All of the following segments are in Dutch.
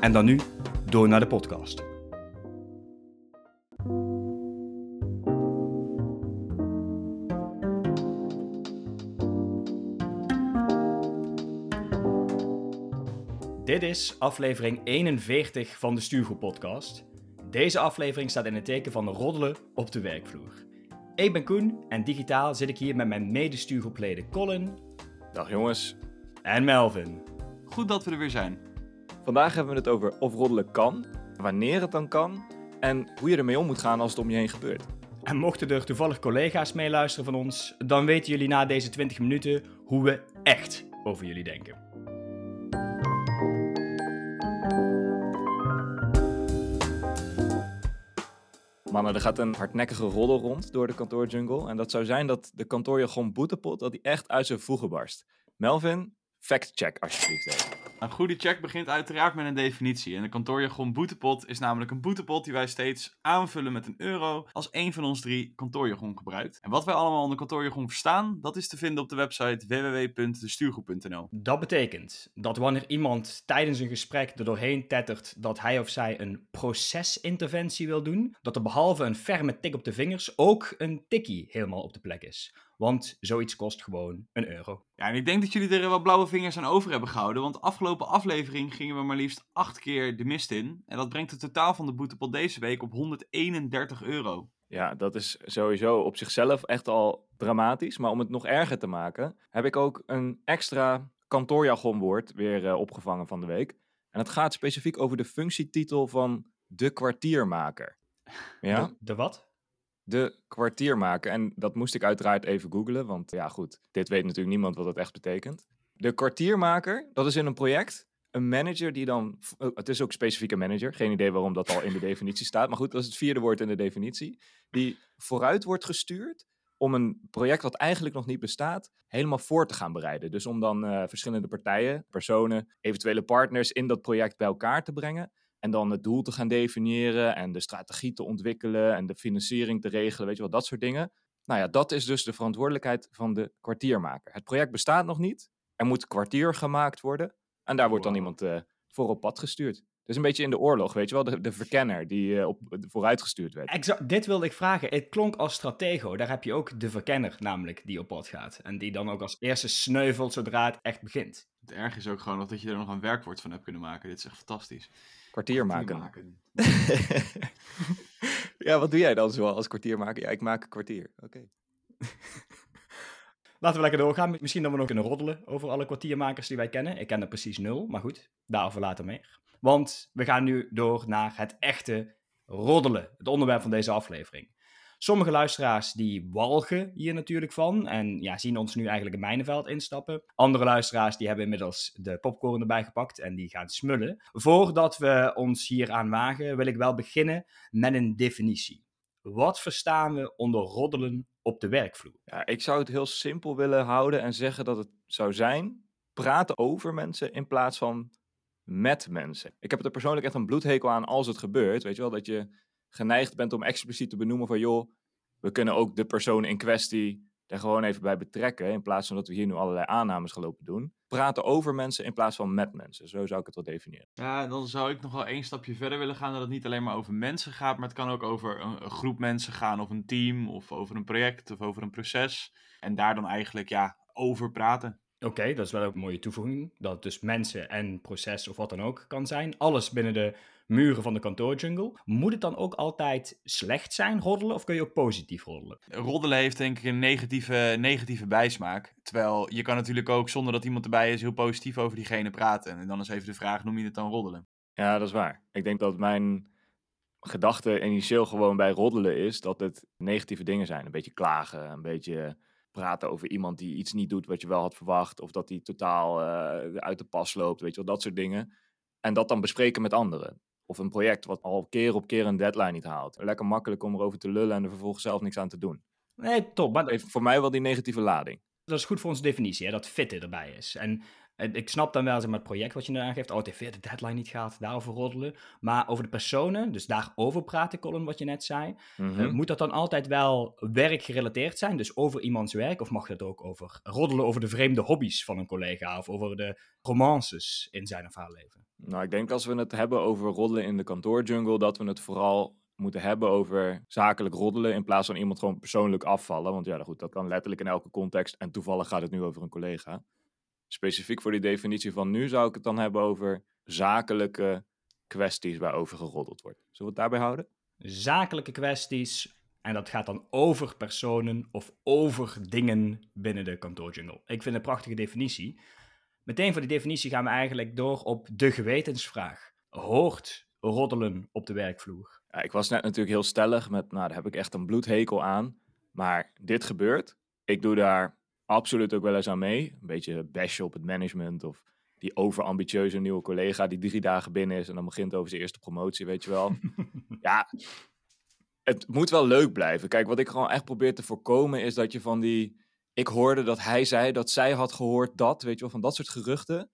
En dan nu door naar de podcast. Dit is aflevering 41 van de Stuurgroep podcast. Deze aflevering staat in het teken van roddelen op de werkvloer. Ik ben Koen en digitaal zit ik hier met mijn mede-stuurgroepleden Colin Dag jongens. en Melvin. Goed dat we er weer zijn. Vandaag hebben we het over of roddelen kan, wanneer het dan kan en hoe je ermee om moet gaan als het om je heen gebeurt. En mochten er toevallig collega's meeluisteren van ons, dan weten jullie na deze 20 minuten hoe we echt over jullie denken. Mannen, er gaat een hardnekkige roddel rond door de kantoorjungle en dat zou zijn dat de kantoorjargon boetepot dat die echt uit zijn voegen barst. Melvin, fact-check alsjeblieft even. Een goede check begint uiteraard met een definitie. En de kantoorjargon boetepot is namelijk een boetepot die wij steeds aanvullen met een euro als één van ons drie kantoorjargon gebruikt. En wat wij allemaal onder kantoorjargon verstaan, dat is te vinden op de website www.destuurgroep.nl. Dat betekent dat wanneer iemand tijdens een gesprek er doorheen tettert dat hij of zij een procesinterventie wil doen, dat er behalve een ferme tik op de vingers ook een tikkie helemaal op de plek is. Want zoiets kost gewoon een euro. Ja, en ik denk dat jullie er wel blauwe vingers aan over hebben gehouden, want de afgelopen aflevering gingen we maar liefst acht keer de mist in. En dat brengt het totaal van de boetepot deze week op 131 euro. Ja, dat is sowieso op zichzelf echt al dramatisch, maar om het nog erger te maken, heb ik ook een extra kantoorjargonwoord weer eh, opgevangen van de week. En het gaat specifiek over de functietitel van de kwartiermaker. Ja? De, de wat? De kwartiermaker. En dat moest ik uiteraard even googlen, want ja goed, dit weet natuurlijk niemand wat dat echt betekent. De kwartiermaker, dat is in een project een manager die dan, oh, het is ook specifiek een manager, geen idee waarom dat al in de definitie staat, maar goed, dat is het vierde woord in de definitie, die vooruit wordt gestuurd om een project wat eigenlijk nog niet bestaat, helemaal voor te gaan bereiden. Dus om dan eh, verschillende partijen, personen, eventuele partners in dat project bij elkaar te brengen. En dan het doel te gaan definiëren en de strategie te ontwikkelen en de financiering te regelen, weet je wel, dat soort dingen. Nou ja, dat is dus de verantwoordelijkheid van de kwartiermaker. Het project bestaat nog niet, er moet kwartier gemaakt worden en daar wordt dan Wow. iemand eh, voor op pad gestuurd. Dus een beetje in de oorlog, weet je wel, de, de verkenner die eh, op, vooruit gestuurd werd. Exact, dit wilde ik vragen. Het klonk als stratego. Daar heb je ook de verkenner namelijk die op pad gaat. En die dan ook als eerste sneuvelt zodra het echt begint. Het erg is ook gewoon dat je er nog een werkwoord van hebt kunnen maken. Dit is echt fantastisch. Kwartier maken. ja, wat doe jij dan zoal als kwartiermaker? Ja, ik maak een kwartier. Oké. Laten we lekker doorgaan. Misschien dat we nog kunnen roddelen over alle kwartiermakers die wij kennen. Ik ken er precies nul, maar goed, daarover later meer. Want we gaan nu door naar het echte roddelen. Het onderwerp van deze aflevering. Sommige luisteraars die walgen hier natuurlijk van en ja, zien ons nu eigenlijk een mijnenveld instappen. Andere luisteraars die hebben inmiddels de popcorn erbij gepakt en die gaan smullen. Voordat we ons hier aan wagen wil ik wel beginnen met een definitie. Wat verstaan we onder roddelen op de werkvloer? Ja, ik zou het heel simpel willen houden en zeggen dat het zou zijn praten over mensen in plaats van met mensen. Ik heb er persoonlijk echt een bloedhekel aan als het gebeurt. Weet je wel, dat je geneigd bent om expliciet te benoemen van joh, we kunnen ook de persoon in kwestie er gewoon even bij betrekken. In plaats van dat we hier nu allerlei aannames gaan lopen doen. Praten over mensen in plaats van met mensen. Zo zou ik het wel definiëren. Ja, dan zou ik nog wel één stapje verder willen gaan. Dat het niet alleen maar over mensen gaat, maar het kan ook over een groep mensen gaan, of een team, of over een project, of over een proces. En daar dan eigenlijk ja, over praten. Oké, dat is wel ook een mooie toevoeging. Dat het dus mensen en proces of wat dan ook kan zijn. Alles binnen de muren van de kantoorjungle. Moet het dan ook altijd slecht zijn, roddelen, of kun je ook positief roddelen? Roddelen heeft denk ik een negatieve, negatieve bijsmaak. Terwijl je kan natuurlijk ook, zonder dat iemand erbij is, heel positief over diegene praten. En dan is even de vraag, noem je het dan roddelen? Ja, dat is waar. Ik denk dat mijn gedachte initieel gewoon bij roddelen is dat het negatieve dingen zijn. Een beetje klagen, een beetje praten over iemand die iets niet doet wat je wel had verwacht. Of dat die totaal eh, uit de pas loopt, weet je wel, dat soort dingen. En dat dan bespreken met anderen. Of een project wat al keer op keer een deadline niet haalt. Lekker makkelijk om erover te lullen en er vervolgens zelf niks aan te doen. Nee, top. Maar Dat heeft voor mij wel die negatieve lading. dat is goed voor onze definitie, hè, dat fitten erbij is. En ik snap dan wel zeg maar, het project wat je nu aangeeft. Oh, weer de deadline niet gehad, daarover roddelen. Maar over de personen, dus daarover praten, Colin, wat je net zei. Mhm. eh, moet dat dan altijd wel werkgerelateerd zijn? Dus over iemands werk? Of mag dat ook over roddelen over de vreemde hobby's van een collega? Of over de romances in zijn of haar leven? Nou, ik denk als we het hebben over roddelen in de kantoorjungle, dat we het vooral moeten hebben over zakelijk roddelen in plaats van iemand gewoon persoonlijk afvallen. Want ja, goed, dat kan letterlijk in elke context en toevallig gaat het nu over een collega. Specifiek voor die definitie van nu zou ik het dan hebben over zakelijke kwesties waarover geroddeld wordt. Zullen we het daarbij houden? Zakelijke kwesties. En dat gaat dan over personen of over dingen binnen de kantoorjungle. Ik vind een prachtige definitie. Meteen voor die definitie gaan we eigenlijk door op de gewetensvraag. Hoort roddelen op de werkvloer? Ja, ik was net natuurlijk heel stellig met, nou, daar heb ik echt een bloedhekel aan. Maar dit gebeurt. Ik doe daar absoluut ook wel eens aan mee. Een beetje bashen op het management of die overambitieuze nieuwe collega die drie dagen binnen is en dan begint over zijn eerste promotie, weet je wel. ja, het moet wel leuk blijven. Kijk, wat ik gewoon echt probeer te voorkomen is dat je van die... Ik hoorde dat hij zei dat zij had gehoord dat, weet je wel, van dat soort geruchten.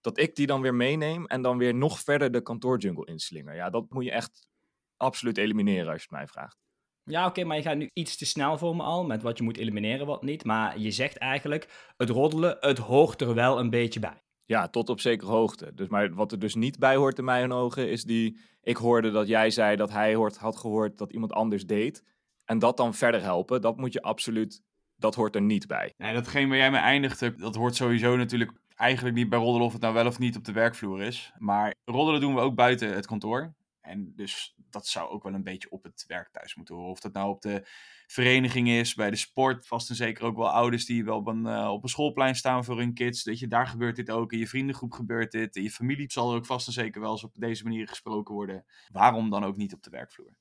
Dat ik die dan weer meeneem en dan weer nog verder de kantoorjungle inslinger. Ja, dat moet je echt absoluut elimineren als je het mij vraagt. Ja, oké, maar je gaat nu iets te snel voor me al met wat je moet elimineren, wat niet. Maar je zegt eigenlijk, het roddelen, het hoort er wel een beetje bij. Ja, tot op zekere hoogte. Dus, maar wat er dus niet bij hoort in mijn ogen is die... Ik hoorde dat jij zei dat hij hoort, had gehoord dat iemand anders deed. En dat dan verder helpen, dat moet je absoluut... Dat hoort er niet bij. Nee, datgene waar jij mee eindigde, dat hoort sowieso natuurlijk eigenlijk niet bij roddelen of het nou wel of niet op de werkvloer is. Maar roddelen doen we ook buiten het kantoor. En dus dat zou ook wel een beetje op het werk thuis moeten horen. Of dat nou op de vereniging is, bij de sport. Vast en zeker ook wel ouders die wel op een, eh, op een schoolplein staan voor hun kids. Dat je, daar gebeurt dit ook. In je vriendengroep gebeurt dit. In je familie zal er ook vast en zeker wel eens op deze manier gesproken worden. Waarom dan ook niet op de werkvloer?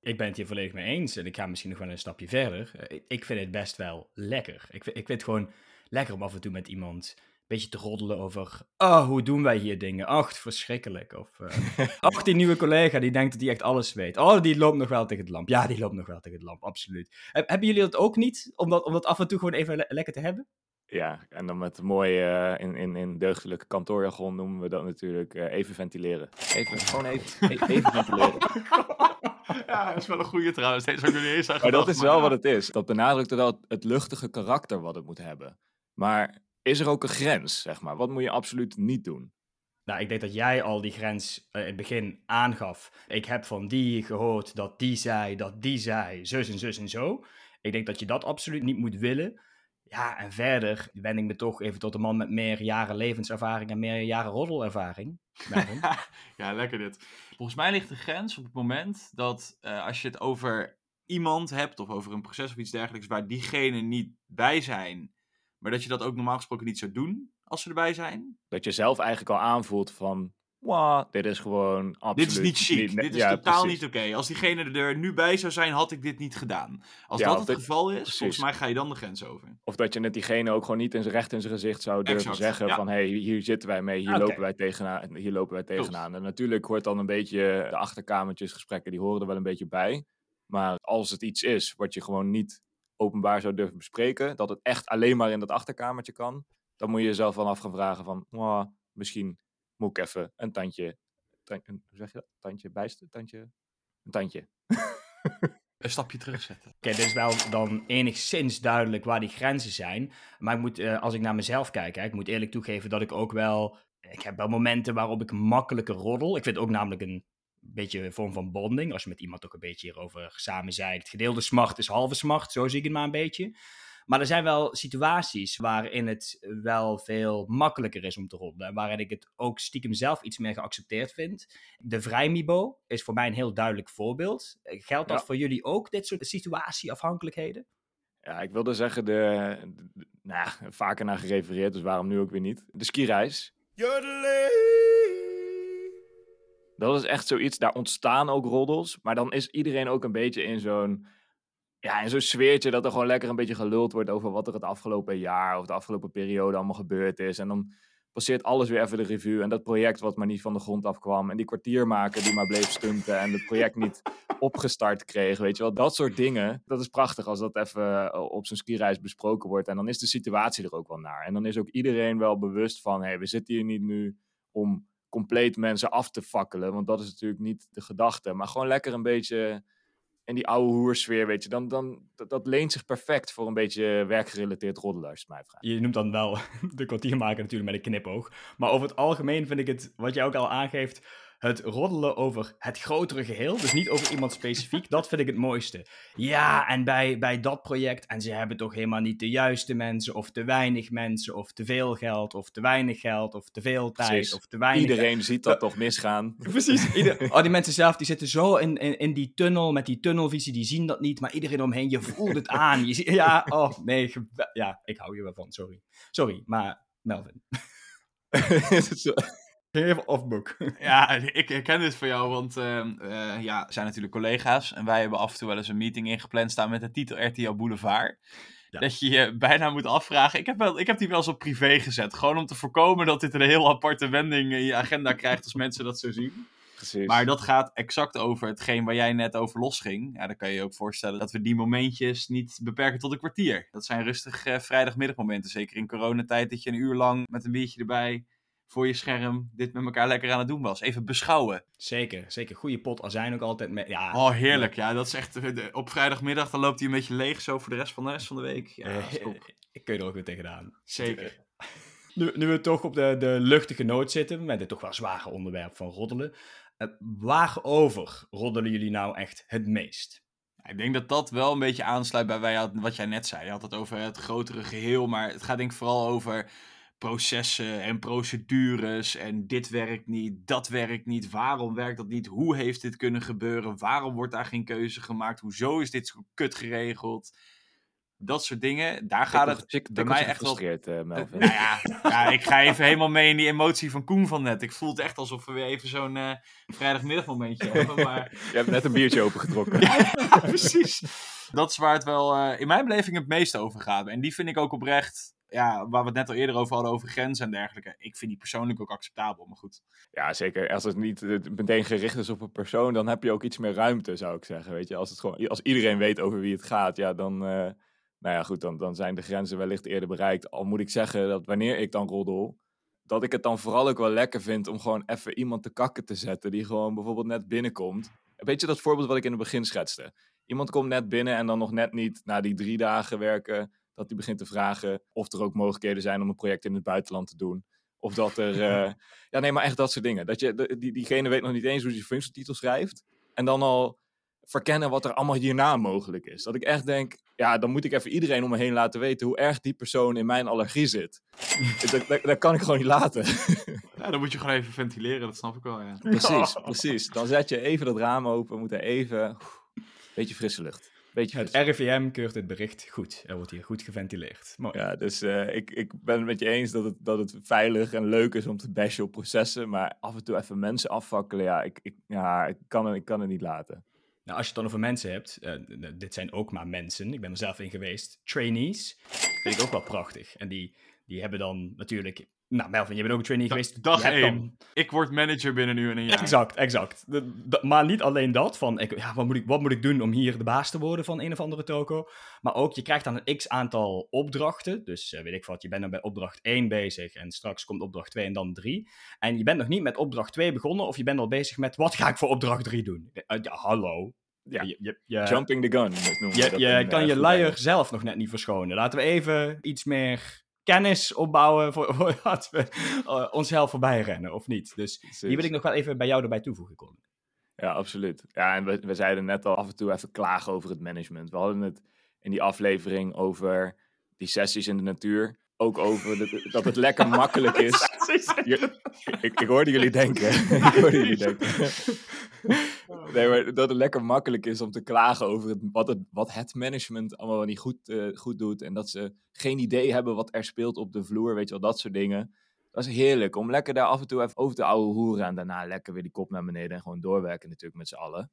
Ik ben het hier volledig mee eens en ik ga misschien nog wel een stapje verder. Eh, Ik, vind het best wel lekker. Ik, ik vind het gewoon lekker om af en toe met iemand beetje te roddelen over... Oh, hoe doen wij hier dingen? Ach, verschrikkelijk. Of, eh, ach, die nieuwe collega die denkt dat hij echt alles weet. Oh, die loopt nog wel tegen het lamp. Ja, die loopt nog wel tegen het lamp, absoluut. Heb- hebben jullie dat ook niet? Om dat, om dat af en toe gewoon even le- lekker te hebben? Ja, en dan met mooi eh, in, in, in deugdelijke kantoorjargon noemen we dat natuurlijk eh, even ventileren. Even, gewoon even, e- even ventileren. ja, dat is wel een goede trouwens. Deze heb ik niet eens aan Maar dat is wel wat het is. Dat benadrukt wel het, het luchtige karakter wat het moet hebben. Maar is er ook een grens, zeg maar? Wat moet je absoluut niet doen? Nou, ik denk dat jij al die grens eh, in het begin aangaf. Ik heb van die gehoord dat die zei, dat die zei, zus en zus en zo. Ik denk dat je dat absoluut niet moet willen. Ja, en verder wend ik me toch even tot een man met meer jaren levenservaring en meer jaren roddelervaring. Ja, lekker dit. Volgens mij ligt de grens op het moment dat eh, als je het over iemand hebt of over een proces of iets dergelijks waar diegene niet bij zijn, maar dat je dat ook normaal gesproken niet zou doen als ze erbij zijn. Dat je zelf eigenlijk al aanvoelt van... Wow, dit is gewoon absoluut... dit is niet chic, nee, dit is ja, totaal precies. niet oké. Als diegene er nu bij zou zijn, had ik dit niet gedaan. Als Ja, dat het dit- geval is, precies. volgens mij ga je dan de grens over. Of dat je net diegene ook gewoon niet in zijn recht in zijn gezicht zou durven Exact, zeggen ja. van... hé, hey, hier zitten wij mee, hier, lopen wij tegenaan, hier lopen wij tegenaan. En natuurlijk hoort dan een beetje de achterkamertjesgesprekken, die horen er wel een beetje bij. Maar als het iets is wat je gewoon niet openbaar zou durven bespreken... dat het echt alleen maar in dat achterkamertje kan... dan moet je jezelf wel af gaan vragen van... "Mwah, misschien moet ik even een tandje... tan- een- hoe zeg je dat? Tandje bijsten? Tandje? Een tandje. Een stapje terugzetten. Oké, dit is wel dan enigszins duidelijk waar die grenzen zijn. Maar ik moet, eh, als ik naar mezelf kijk, hè, ik moet eerlijk toegeven dat ik ook wel... Ik heb wel momenten waarop ik makkelijker roddel. Ik vind het ook namelijk een beetje een vorm van bonding. Als je met iemand ook een beetje hierover samen zei. Het gedeelde smart is halve smart, zo zie ik het maar een beetje. Maar er zijn wel situaties waarin het wel veel makkelijker is om te roddelen. En waarin ik het ook stiekem zelf iets meer geaccepteerd vind. De vrijmibo is voor mij een heel duidelijk voorbeeld. Geldt dat Ja. voor jullie ook, dit soort situatieafhankelijkheden? Ja, ik wilde zeggen, de, de- nou, vaker naar gerefereerd, dus waarom nu ook weer niet? De skireis. Dat is echt zoiets, daar ontstaan ook roddels, maar dan is iedereen ook een beetje in zo'n ja, in zo'n sfeertje dat er gewoon lekker een beetje geluld wordt over wat er het afgelopen jaar of de afgelopen periode allemaal gebeurd is. En dan passeert alles weer even de revue. En dat project wat maar niet van de grond afkwam. En die kwartiermaker die maar bleef stunten. En het project niet opgestart kreeg. Weet je wel, dat soort dingen. Dat is prachtig als dat even eh, op zo'n skireis besproken wordt. En dan is de situatie er ook wel naar. En dan is ook iedereen wel bewust van: hey, we zitten hier niet nu om compleet mensen af te fakkelen. Want dat is natuurlijk niet de gedachte. Maar gewoon lekker een beetje in die oude hoersfeer, weet je. Dan, dan, dat, leent zich perfect voor een beetje werkgerelateerd roddelen, als je mij. Je noemt dan wel de kwartiermaker natuurlijk met een knipoog. Maar over het algemeen vind ik het, wat jij ook al aangeeft het roddelen over het grotere geheel, dus niet over iemand specifiek, dat vind ik het mooiste. Ja, en bij, bij dat project, en ze hebben toch helemaal niet de juiste mensen, of te weinig mensen, of te veel geld, of te weinig geld, of te veel tijd, Precies. of te weinig... Iedereen ziet dat toch misgaan. Precies. Ieder, oh, die mensen zelf die zitten zo in, in, in die tunnel, met die tunnelvisie, die zien dat niet, maar iedereen omheen, je voelt het aan. Je ziet, ja, oh nee, ja, ik hou je wel van, sorry. Sorry, maar Melvin. Even off-book. Ja, ik herken dit van jou, want ehm, eh, ja, zijn natuurlijk collega's. En wij hebben af en toe wel eens een meeting ingepland staan met de titel RTL Boulevard. Ja. Dat je je bijna moet afvragen. Ik heb, wel, ik heb die wel eens op privé gezet. Gewoon om te voorkomen dat dit een heel aparte wending in je agenda krijgt als mensen dat zo zien. Precies. Maar dat gaat exact over hetgeen waar jij net over losging. Ja, dan kan je je ook voorstellen dat we die momentjes niet beperken tot een kwartier. Dat zijn rustig eh, vrijdagmiddagmomenten. Zeker in coronatijd dat je een uur lang met een biertje erbij voor je scherm dit met elkaar lekker aan het doen was. Even beschouwen. Zeker, zeker. Goede pot azijn ook altijd. Met, ja, Oh, heerlijk. Ja, dat is echt... eh, Op vrijdagmiddag dan loopt hij een beetje leeg zo voor de rest van de rest van de week. Ja, eh, ik kun je er ook weer tegenaan. zeker. Nu, nu we toch op de, de luchtige noot zitten, met dit toch wel zware onderwerp van roddelen. eh, waarover roddelen jullie nou echt het meest? Ik denk dat dat wel een beetje aansluit bij wat jij net zei. Je had het over het grotere geheel, maar het gaat denk ik vooral over processen en procedures en dit werkt niet, dat werkt niet, waarom werkt dat niet, hoe heeft dit kunnen gebeuren, waarom wordt daar geen keuze gemaakt, hoezo is dit kut geregeld, dat soort dingen, daar gaat het Tik- bij mij echt wel... gefrustreerd, eh, Melvin. Nou ja, ja, ik ga even helemaal mee in die emotie van Koen van net. Ik voel het echt alsof we weer even zo'n eh vrijdagmiddagmomentje hebben, maar... Je hebt net een biertje opengetrokken. Ja, precies. Dat is waar het wel eh, in mijn beleving het meest over gaat. En die vind ik ook oprecht, ja, waar we het net al eerder over hadden, over grenzen en dergelijke. Ik vind die persoonlijk ook acceptabel, maar goed. Ja, zeker. Als het niet eh, meteen gericht is op een persoon, dan heb je ook iets meer ruimte, zou ik zeggen. Weet je, als, het gewoon, als iedereen weet over wie het gaat, ja, dan, eh, nou ja, goed, dan, dan zijn de grenzen wellicht eerder bereikt. Al moet ik zeggen dat wanneer ik dan roddel, dat ik het dan vooral ook wel lekker vind om gewoon even iemand te kakken te zetten die gewoon bijvoorbeeld net binnenkomt. Weet je dat voorbeeld wat ik in het begin schetste? Iemand komt net binnen en dan nog net niet na die drie dagen werken, dat hij begint te vragen of er ook mogelijkheden zijn om een project in het buitenland te doen. Of dat er. eh, ja, nee, maar echt dat soort dingen. Dat je, de- die, diegene weet nog niet eens hoe zijn functietitel schrijft. En dan al verkennen wat er allemaal hierna mogelijk is. Dat ik echt denk, ja, dan moet ik even iedereen om me heen laten weten hoe erg die persoon in mijn allergie zit. dat, dat, dat kan ik gewoon niet laten. Ja, dan moet je gewoon even ventileren, dat snap ik wel, ja. precies, precies. Dan zet je even dat raam open, moet er even. beetje frisse lucht. Beetje Het RIVM keurt het bericht goed. Er wordt hier goed geventileerd. Mooi. Ja, dus eh, ik, ik ben het met je eens dat het, dat het veilig en leuk is om te bashen op processen. Maar af en toe even mensen afvakkelen, ja, ik, ik, ja, ik, kan, het, ik kan het niet laten. Nou, als je het dan over mensen hebt, n- dit zijn ook maar mensen. Ik ben er zelf in geweest. Trainees vind ik ook wel prachtig. En die, die hebben dan natuurlijk... Nou, Melvin, je bent ook een trainee Da- geweest. dag Je hebt één. dan- Ik word manager binnen nu en een jaar. Exact, exact. De- de- maar niet alleen dat, van ik, ja, wat, moet ik, wat moet ik doen om hier de baas te worden van een of andere toko. Maar ook, je krijgt dan een x-aantal opdrachten. Dus eh, weet ik wat, je bent dan bij opdracht 1 bezig en straks komt opdracht 2 en dan 3. En je bent nog niet met opdracht 2 begonnen of je bent al bezig met, wat ga ik voor opdracht 3 doen? Eh, ja, hallo. Ja. Je, je, je, Jumping the gun, je, dat je in, kan eh, je luier zelf nog net niet verschonen. Laten we even iets meer kennis opbouwen voor, voordat we eh, onszelf voorbij rennen, of niet? Dus Precies. die wil ik nog wel even bij jou erbij toevoegen, Colin. Ja, absoluut. Ja, en we, we zeiden net al af en toe even klagen over het management. We hadden het in die aflevering over die sessies in de natuur. Ook over de- dat het lekker makkelijk is. Je- ik, ik hoorde jullie denken. ik hoorde jullie denken. Nee, maar dat het lekker makkelijk is om te klagen over het, wat, het, wat het management allemaal niet goed, eh, goed doet. En dat ze geen idee hebben wat er speelt op de vloer. Weet je wel, dat soort dingen. Dat is heerlijk. Om lekker daar af en toe even over te ouwe hoeren. En daarna lekker weer die kop naar beneden. En gewoon doorwerken natuurlijk met z'n allen.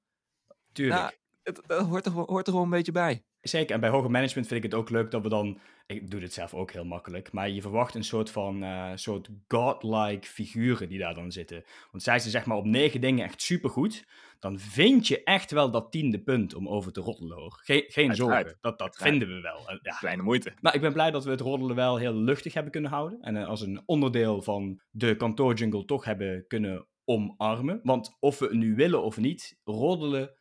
Tuurlijk. Ja, het, hoort er, hoort er gewoon een beetje bij. Zeker, en bij hoger management vind ik het ook leuk dat we dan, ik doe dit zelf ook heel makkelijk, maar je verwacht een soort van, eh, soort godlike figuren die daar dan zitten. Want zij ze zeg maar op negen dingen echt supergoed, dan vind je echt wel dat tiende punt om over te roddelen hoor. Geen, geen Uiteraard. zorgen, dat, dat Uiteraard. vinden we wel. Ja. Kleine moeite. Nou, ik ben blij dat we het roddelen wel heel luchtig hebben kunnen houden. En eh, als een onderdeel van de kantoorjungle toch hebben kunnen omarmen. Want of we het nu willen of niet, roddelen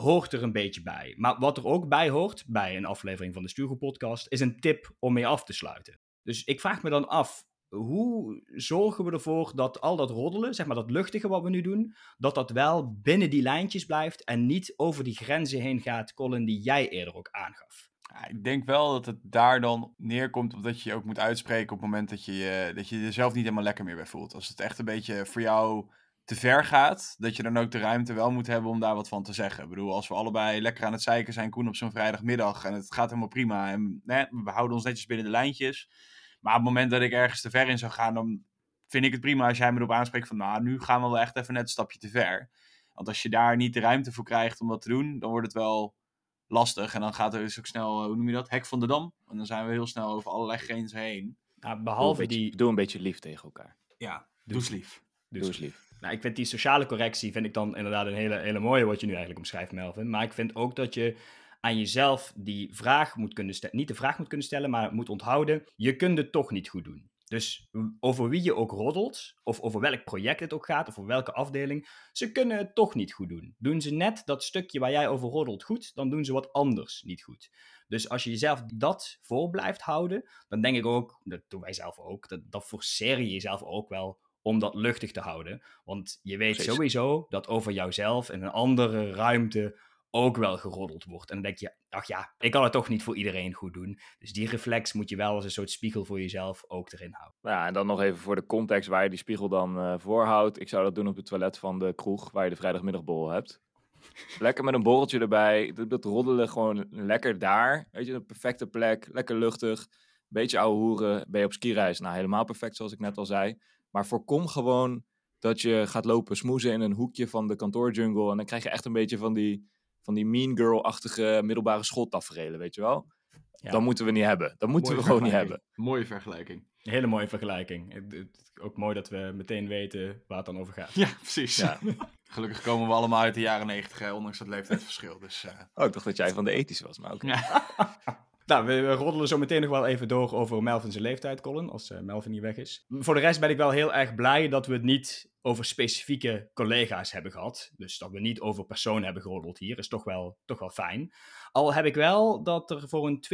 hoort er een beetje bij. Maar wat er ook bij hoort, bij een aflevering van de Stuurgroep podcast, is een tip om mee af te sluiten. Dus ik vraag me dan af, hoe zorgen we ervoor dat al dat roddelen, zeg maar dat luchtige wat we nu doen, dat dat wel binnen die lijntjes blijft en niet over die grenzen heen gaat, Colin, die jij eerder ook aangaf. Ik denk wel dat het daar dan neerkomt op dat je je ook moet uitspreken op het moment dat je, je- dat je jezelf niet helemaal lekker meer bij voelt. Als het echt een beetje voor jou te ver gaat, dat je dan ook de ruimte wel moet hebben om daar wat van te zeggen. Ik bedoel, als we allebei lekker aan het zeiken zijn, Koen, op zo'n vrijdagmiddag en het gaat helemaal prima en we houden ons netjes binnen de lijntjes. Maar op het moment dat ik ergens te ver in zou gaan, dan vind ik het prima als jij me erop aanspreekt van, nou, nu gaan we wel echt even net een stapje te ver. Want als je daar niet de ruimte voor krijgt om dat te doen, dan wordt het wel lastig. En dan gaat er dus ook snel, eh, hoe noem je dat, hek van de dam. En dan zijn we heel snel over allerlei grenzen heen. Nou, Doe behalve beetje, die... doe een beetje lief tegen elkaar. Ja, doe eens lief. Dus-. Nou, ik vind die sociale correctie vind ik dan inderdaad een hele, hele mooie wat je nu eigenlijk omschrijft, Melvin. Maar ik vind ook dat je aan jezelf die vraag moet kunnen stellen. Niet de vraag moet kunnen stellen, maar moet onthouden. Je kunt het toch niet goed doen. Dus over wie je ook roddelt, of over welk project het ook gaat, of over welke afdeling, ze kunnen het toch niet goed doen. Doen ze net dat stukje waar jij over roddelt goed, dan doen ze wat anders niet goed. Dus als je jezelf dat voor blijft houden, dan denk ik ook, dat doen wij zelf ook, dat, dat forceer je jezelf ook wel om dat luchtig te houden. Want je weet Precies. sowieso dat over jouzelf in een andere ruimte ook wel geroddeld wordt. En dan denk je, ach ja, ik kan het toch niet voor iedereen goed doen. Dus die reflex moet je wel als een soort spiegel voor jezelf ook erin houden. Nou Ja, en dan nog even voor de context waar je die spiegel dan eh voorhoudt. Ik zou dat doen op het toilet van de kroeg waar je de vrijdagmiddagborrel hebt. Lekker met een borreltje erbij. Dat, dat roddelen gewoon lekker daar. Weet je, een perfecte plek. Lekker luchtig. Beetje ouwe hoeren. Ben je op skireis? Nou, helemaal perfect zoals ik net al zei. Maar voorkom gewoon dat je gaat lopen smoezen in een hoekje van de kantoorjungle. En dan krijg je echt een beetje van die, van die mean girl-achtige middelbare schooltaferelen, weet je wel? Ja. Dat moeten we niet hebben. Dat moeten Mooie we gewoon niet hebben. Mooie vergelijking. Een hele mooie vergelijking. Het- het- Ook mooi dat we meteen weten waar het dan over gaat. Ja, precies. Ja. Gelukkig komen we allemaal uit de jaren negentig, hè, ondanks het leeftijdsverschil. Dus, eh, Oh, ik dacht dat jij van de ethische was, maar oké. ja. Nou, we, roddelen zo meteen nog wel even door over Melvin's leeftijd, Colin, als eh, Melvin hier weg is. Voor de rest ben ik wel heel erg blij dat we het niet over specifieke collega's hebben gehad. Dus dat we niet over personen hebben geroddeld hier, is toch wel, toch wel fijn. Al heb ik wel dat er voor een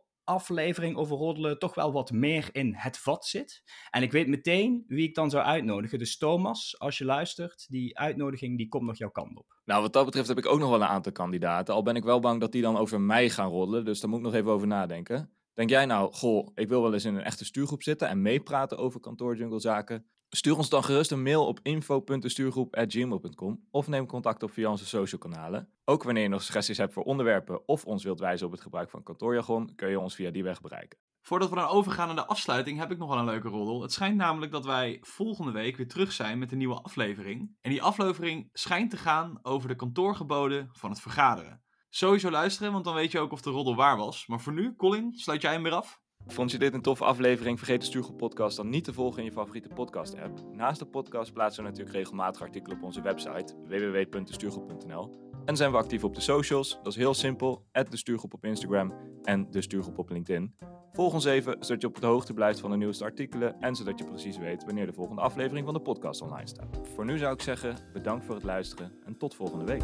2.0 aflevering over roddelen toch wel wat meer in het vat zit. En ik weet meteen wie ik dan zou uitnodigen. Dus Thomas, als je luistert, die uitnodiging die komt nog jouw kant op. Nou, wat dat betreft heb ik ook nog wel een aantal kandidaten. Al ben ik wel bang dat die dan over mij gaan roddelen. Dus daar moet ik nog even over nadenken. Denk jij nou, goh, ik wil wel eens in een echte stuurgroep zitten en meepraten over kantoorjunglezaken? Stuur ons dan gerust een mail op info.destuurgroep.gmail.com of neem contact op via onze social kanalen. Ook wanneer je nog suggesties hebt voor onderwerpen of ons wilt wijzen op het gebruik van kantoorjargon, kun je ons via die weg bereiken. Voordat we dan overgaan naar de afsluiting, heb ik nog wel een leuke roddel. Het schijnt namelijk dat wij volgende week weer terug zijn met een nieuwe aflevering. En die aflevering schijnt te gaan over de kantoorgeboden van het vergaderen. Sowieso luisteren, want dan weet je ook of de roddel waar was. Maar voor nu, Colin, sluit jij hem weer af? Vond je dit een toffe aflevering? Vergeet de Stuurgroep podcast dan niet te volgen in je favoriete podcast app. Naast de podcast plaatsen we natuurlijk regelmatig artikelen op onze website www.destuurgroep.nl. En zijn we actief op de socials. Dat is heel simpel. de Stuurgroep op Instagram en de Stuurgroep op LinkedIn. Volg ons even, zodat je op de hoogte blijft van de nieuwste artikelen en zodat je precies weet wanneer de volgende aflevering van de podcast online staat. Voor nu zou ik zeggen, bedankt voor het luisteren en tot volgende week.